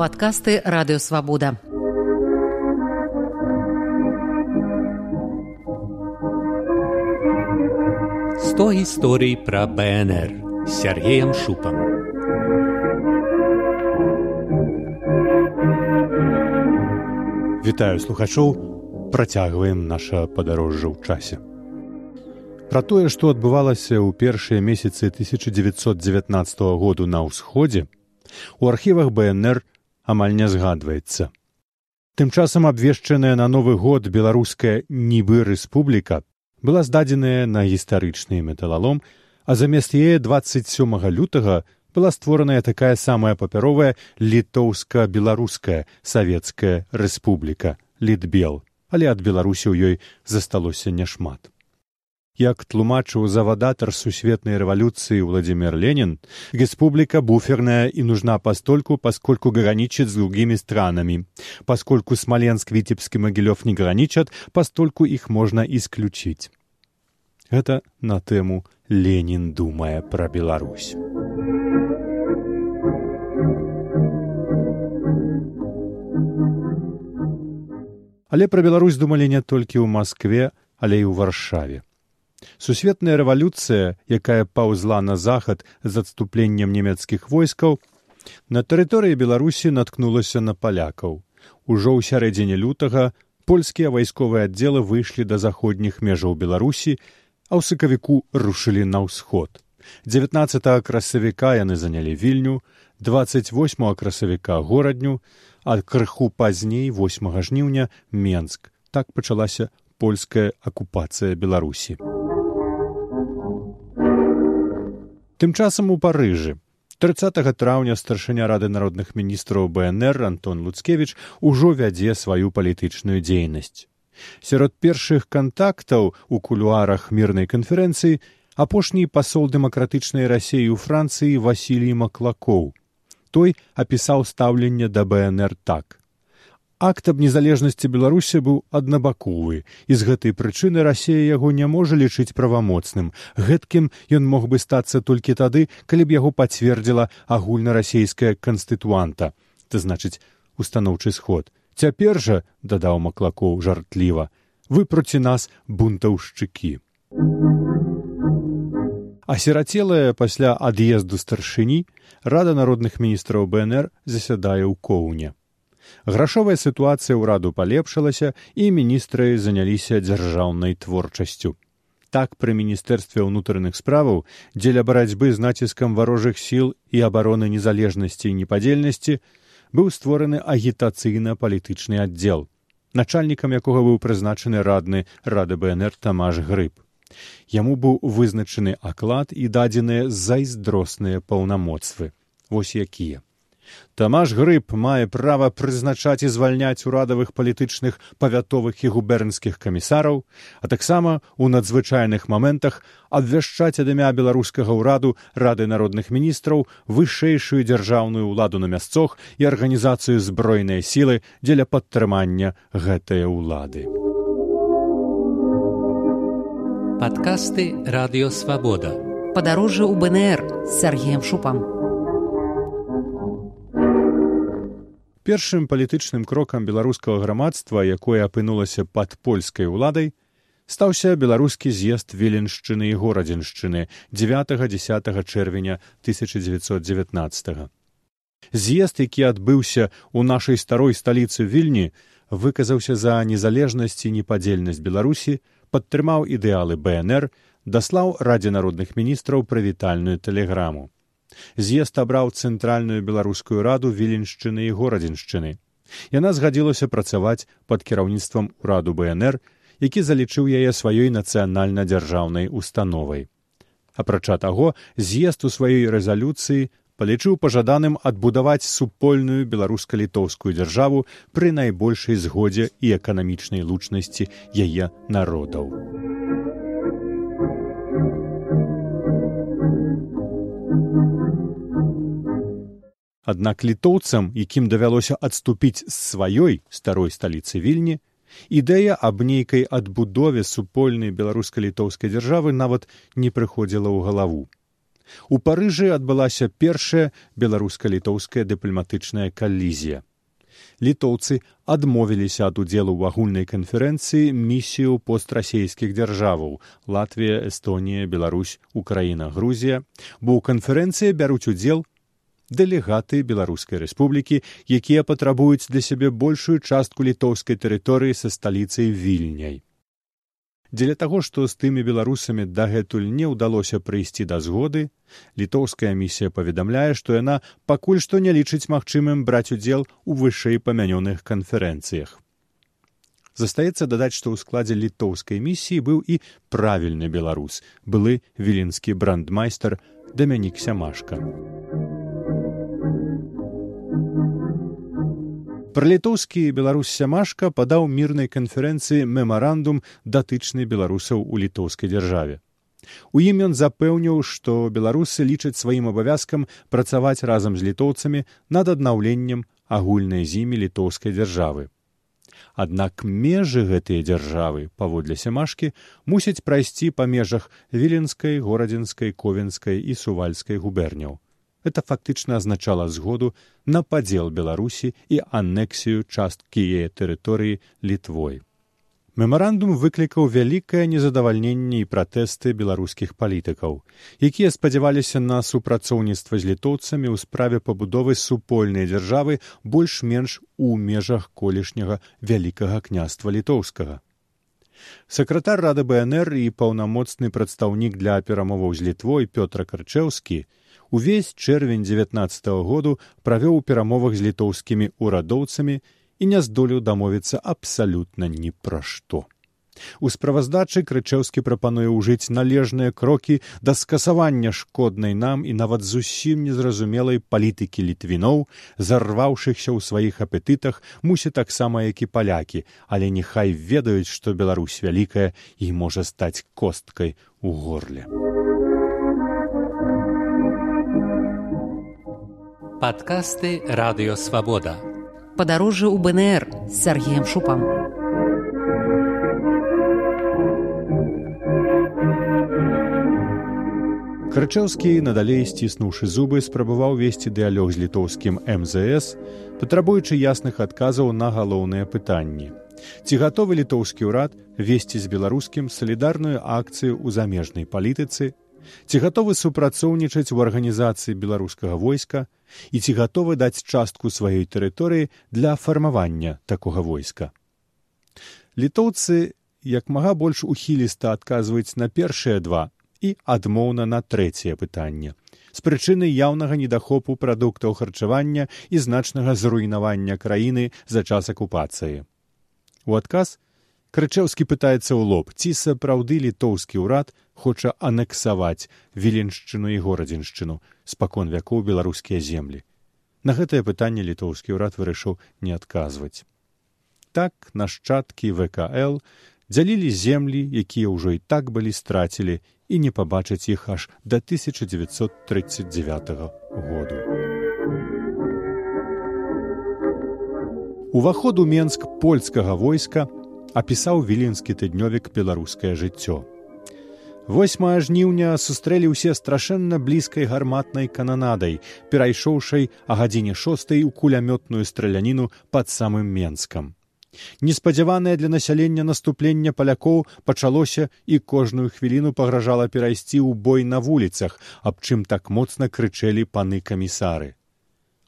Падкасты радыёвабода. Сто гісторый пра БНР з Сергеем Шупам. Вітаю слухачоў, працягваем наша падарожжа ў часе. Пра тое, што адбывалася ў першыя месяцы 1919 году на ўсходзе, у архівах БНР амаль не згадваецца. Тым часам абвешчаная на новы год беларуская нібы рэспубліка была здадзеная на гістарычны металалом, а замест яе 27 лютага была створаная такая самая папяровая літоўска-беларуская савецкая рэспубліка літбел, але ад беларусі ў ёй засталося няшмат. Як тлумачыў завадатар сусветнай рэвалюцыі Владимир Ленин, республика буферная и нужна постольку, поскольку граничит с другими странами. Поскольку Смоленск, Витебск и Могилев не граничат, постольку их можно исключить. Это на тему «Ленин, думая про Беларусь». Але пра Беларусь думалі не толькі ў Маскве, але і ў варшаве. Сусветная рэвалюцыя, якая паўзла на захад з адступленнем нямецкіх войскаў, на тэрыторыі Беларусі наткнулася на палякаў. Ужо ў сярэдзіне лютага польскія вайсковыя аддзелы выйшлі да заходніх межаў Беларусі, а ў сакавіку рушылі на ўсход. 19 красавіка яны занялі вільню, 28 красавіка горадню, а крыху пазней 8 жніўня Менск. Так пачалася польская акупацыя Беларусі. Тым часам у парыжы. 30 траўня старшыня рады народных міністраў бнр антон луцкевич ужо вядзе сваю палітычную дзейнасць. Сярод першых кантактаў у кулуарах мірнай канферэнцыі апошні пасол дэмакратычнай рассеі ў францыі васілій маклакоў. Той апісаў стаўленне да бнр так акт аб незалежнасці беларусі быў аднабаковы і з гэтай прычыны рассея яго не можа лічыць правамоцным. Гэткім ён мог бы стацца толькі тады калі б яго пацвердзіла агульнарасійская канстытуанта. То значыць устаноўчы сход. Цяпер жа дадаў маклакоў жартліва выпруці нас бунтаўшчыкі асірацелая пасля ад'езду старшыні рада народных міністраў бнр засядае ў коўне грашовая сітуацыя ўраду палепшылася і міністры заняліся дзяржаўнай творчасцю. Так пры міністэрстве ўнутраных справаў дзеля барацьбы з націскам варожых сіл і абароны незалежнасці і непадзельнасці быў створаны агітацыйна палітычны аддзел начальнікам якога быў прызначаны радны рады бнр тамаш грыб. Яму быў вызначаны аклад і дадзеныя зайздросныя паўнамоцтвы. Вось якія Тамаш грыб мае права прызначаць і звальняць урадавых палітычных павятовых і губернскіх камісараў, а таксама у надзвычайных моментах абвяшчаць ад імя беларускага ўраду рады народных міністраў вышэйшую дзяржаўную ўладу на мясцох і арганізацыю збройнай сілы дзеля падтрымання гэтае ўлады. Падкасты радыёвабода. Падарожжа ў БНР з Сергеем Шупам. Першым палітычным крокам беларускага грамадства якое апынулася пад польскай уладай стаўся беларускі з'езд віленшчыны і горадзеншчыны 9 10 чэрвеня 1919 з'езд які адбыўся ў нашай старой сталіцы вільні выказаўся за незалежнасць і непадзельнасць беларусі падтрымаў ідэалы бнр даслаў радзе народных міністраў прывітальную тэлеграму з'езд абраў цэнтральную беларускую раду віленшчыны і горадзеншчыны яна згадзілася працаваць пад кіраўніцтвам ураду бнр які залічыў яе сваёй нацыянальна дзяржаўнай установай апрача таго з'езд у сваёй рэзалюцыі палічыў пажаданым адбудаваць супольную беларуска-літоўскую дзяржаву пры найбольшай згодзе і эканамічнай лучнасці яе народаў. Аднак літоўцам, якім давялося адступіць з сваёй старой сталіцы вільні, ідэя аб нейкай адбудове супольнай беларуска-літоўскай дзяржавы нават не прыходзіла ў галаву. У парыжы адбылася першая беларуска-літоўская дыпламатычная калізія. Літоўцы адмовіліся ад удзелу ў агульнай канферэнцыі місію пострасійскіх дзяржаваў Латвія, Эстонія, Беларусь, Украіна, Грузія, бо ў канферэнцыі бяруць удзел дэлегаты беларускай рэспублікі, якія патрабуюць для сябе большую частку літоўскай тэрыторыі са сталіцай вільняй. Дзеля таго, што з тымі беларусамі дагэтуль не ўдалося прыйсці да згоды, літоўская місія паведамляе, што яна пакуль што не лічыць магчымым браць удзел у вышэй памянёных канферэнцыях. Застаецца дадаць, што ў складзе літоўскай місіі быў і правільны беларус, былы віленскі брандмайстар Дамянік Сямашка. Пралітоўскі беларус сямашка падаў мірнай канферэнцыі мемарандум датычны беларусаў у літоўскай дзяржаве. У ім ён запэўніў, што беларусы лічаць сваім абавязкам працаваць разам з літоўцамі над аднаўленнем агульнай з імі літоўскай дзяржавы. Аднак межы гэтыя дзяржавы паводле сямашкі мусяць прайсці па межах віленскай, горадзінскай, ковенскай і сувальскай губерняў. Это фактычна азначала згоду на падзел Беларусі і анексію часткі яе тэрыторыі літвой. Мемарандум выклікаў вялікае незадавальненне і пратэсты беларускіх палітыкаў, якія спадзяваліся на супрацоўніцтва з літоўцамі ў справе пабудовы супольнай дзяржавы больш-менш у межах колішняга вялікага княства літоўскага. Сакратар рады БНР і паўнамоцны прадстаўнік для перамоваў з літвой Пётра Карчэўскі, увесь чэрвень 19 -го году правёў у перамовах з літоўскімі ўрадоўцамі і не здолеў дамовіцца абсалютна ні пра што. У справаздачы крычэўскі прапануе ўжыць належныя крокі да скасавання шкоднай нам і нават зусім незразумелай палітыкі літвіноў, зарваўшыхся ў сваіх апетытах мусі таксама як і палякі, але нехай ведаюць, што Беларусь вялікая і можа стаць косткай у горле. Падкасты радыёвабода. Падарожжа ў БНР з Сергеем Шупам. Крычэўскі, надалей сціснуўшы зубы, спрабаваў весці дыялог з літоўскім МЗС, патрабуючы ясных адказаў на галоўныя пытанні. Ці гатовы літоўскі ўрад весці з беларускім салідарную акцыю ў замежнай палітыцы ці гатовы супрацоўнічаць у арганізацыі беларускага войска і ці гатовы даць частку сваёй тэрыторыі для фармавання такога войска. Літоўцы як мага больш ухіліста адказваюць на першыя два і адмоўна на трэцяе пытанне з прычыны яўнага недахопу прадуктаў харчавання і значнага зруйнавання краіны за час акупацыі. У адказ крычэўскі пытаецца ў лоб ці сапраўды літоўскі ўрад хоча анексаваць віленшчыну і горадзіншчыну спакон вякоў беларускія землі. На гэтае пытанне літоўскі ўрад вырашыў не адказваць. Так нашчадкі вкл дзялілі землі якія ўжо і так былі страцілі і не пабачыць іх аж да 1939 году. Уваход у менск польскага войска апісаў віленскі тыднёвік беларускае жыццё 8 жніўня сустрэлі ўсе страшэнна блізкай гарматнай кананадай, перайшоўшай а гадзіне шостай у кулямётную страляніну пад самым менскам. Неспадзяванае для насялення наступлення палякоў пачалося і кожную хвіліну пагражала перайсці ў бой на вуліцах, аб чым так моцна крычэлі паны камісары.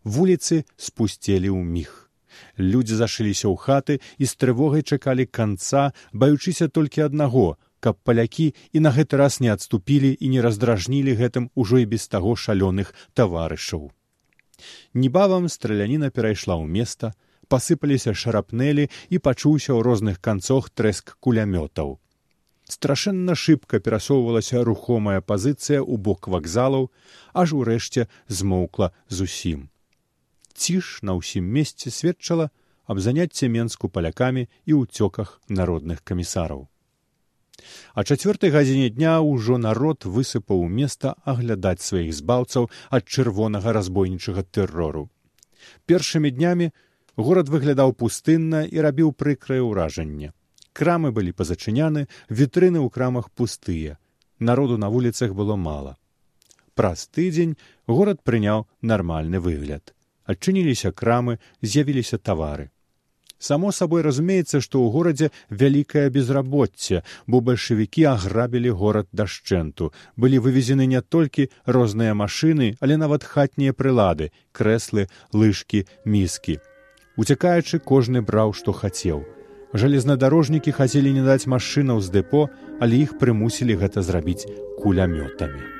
Вуліцы спусцелі ў міг. Людзі зашыліся ў хаты і з трывогай чакалі канца, баючыся толькі аднаго каб палякі і на гэты раз не адступілі і не раздражнілі гэтым ужо і без таго шалёных таварышаў. Небавам страляніна перайшла ў места, пасыпаліся шарапнелі і пачуўся ў розных канцох трэск кулямётаў. Страшэнна шыбка перасоўвалася рухомая пазіцыя ў бок вакзалаў, аж урэшце змоўкла зусім. Ціш на ўсім месцы сведчала аб заняцце менску палякамі і ўцёках народных камісараў. А чацвёртай гадзіне дня ўжо народ высыпаў места аглядаць сваіх збаўцаў ад чырвонага разбойнічага тэрору. Першымі днямі горад выглядаў пустынна і рабіў прыкрае ўражанне. Крамы былі пазачыняны, вітрыны ў крамах пустыя. Народу на вуліцах было мала. Праз тыдзень горад прыняў нармальны выгляд. Адчыніліся крамы, з'явіліся тавары. Само сабой разумеецца, што ў горадзе вялікае безрабоцце, бо бальшавікі аграбілі горад дашчэнту. Былі вывезены не толькі розныя машыны, але нават хатнія прылады, крэслы, лыжкі, міскі. Уцякаючы кожны браў, што хацеў. Жалезнадарожнікі хацелі не даць машынаў з дэпо, але іх прымусілі гэта зрабіць кулямётамі.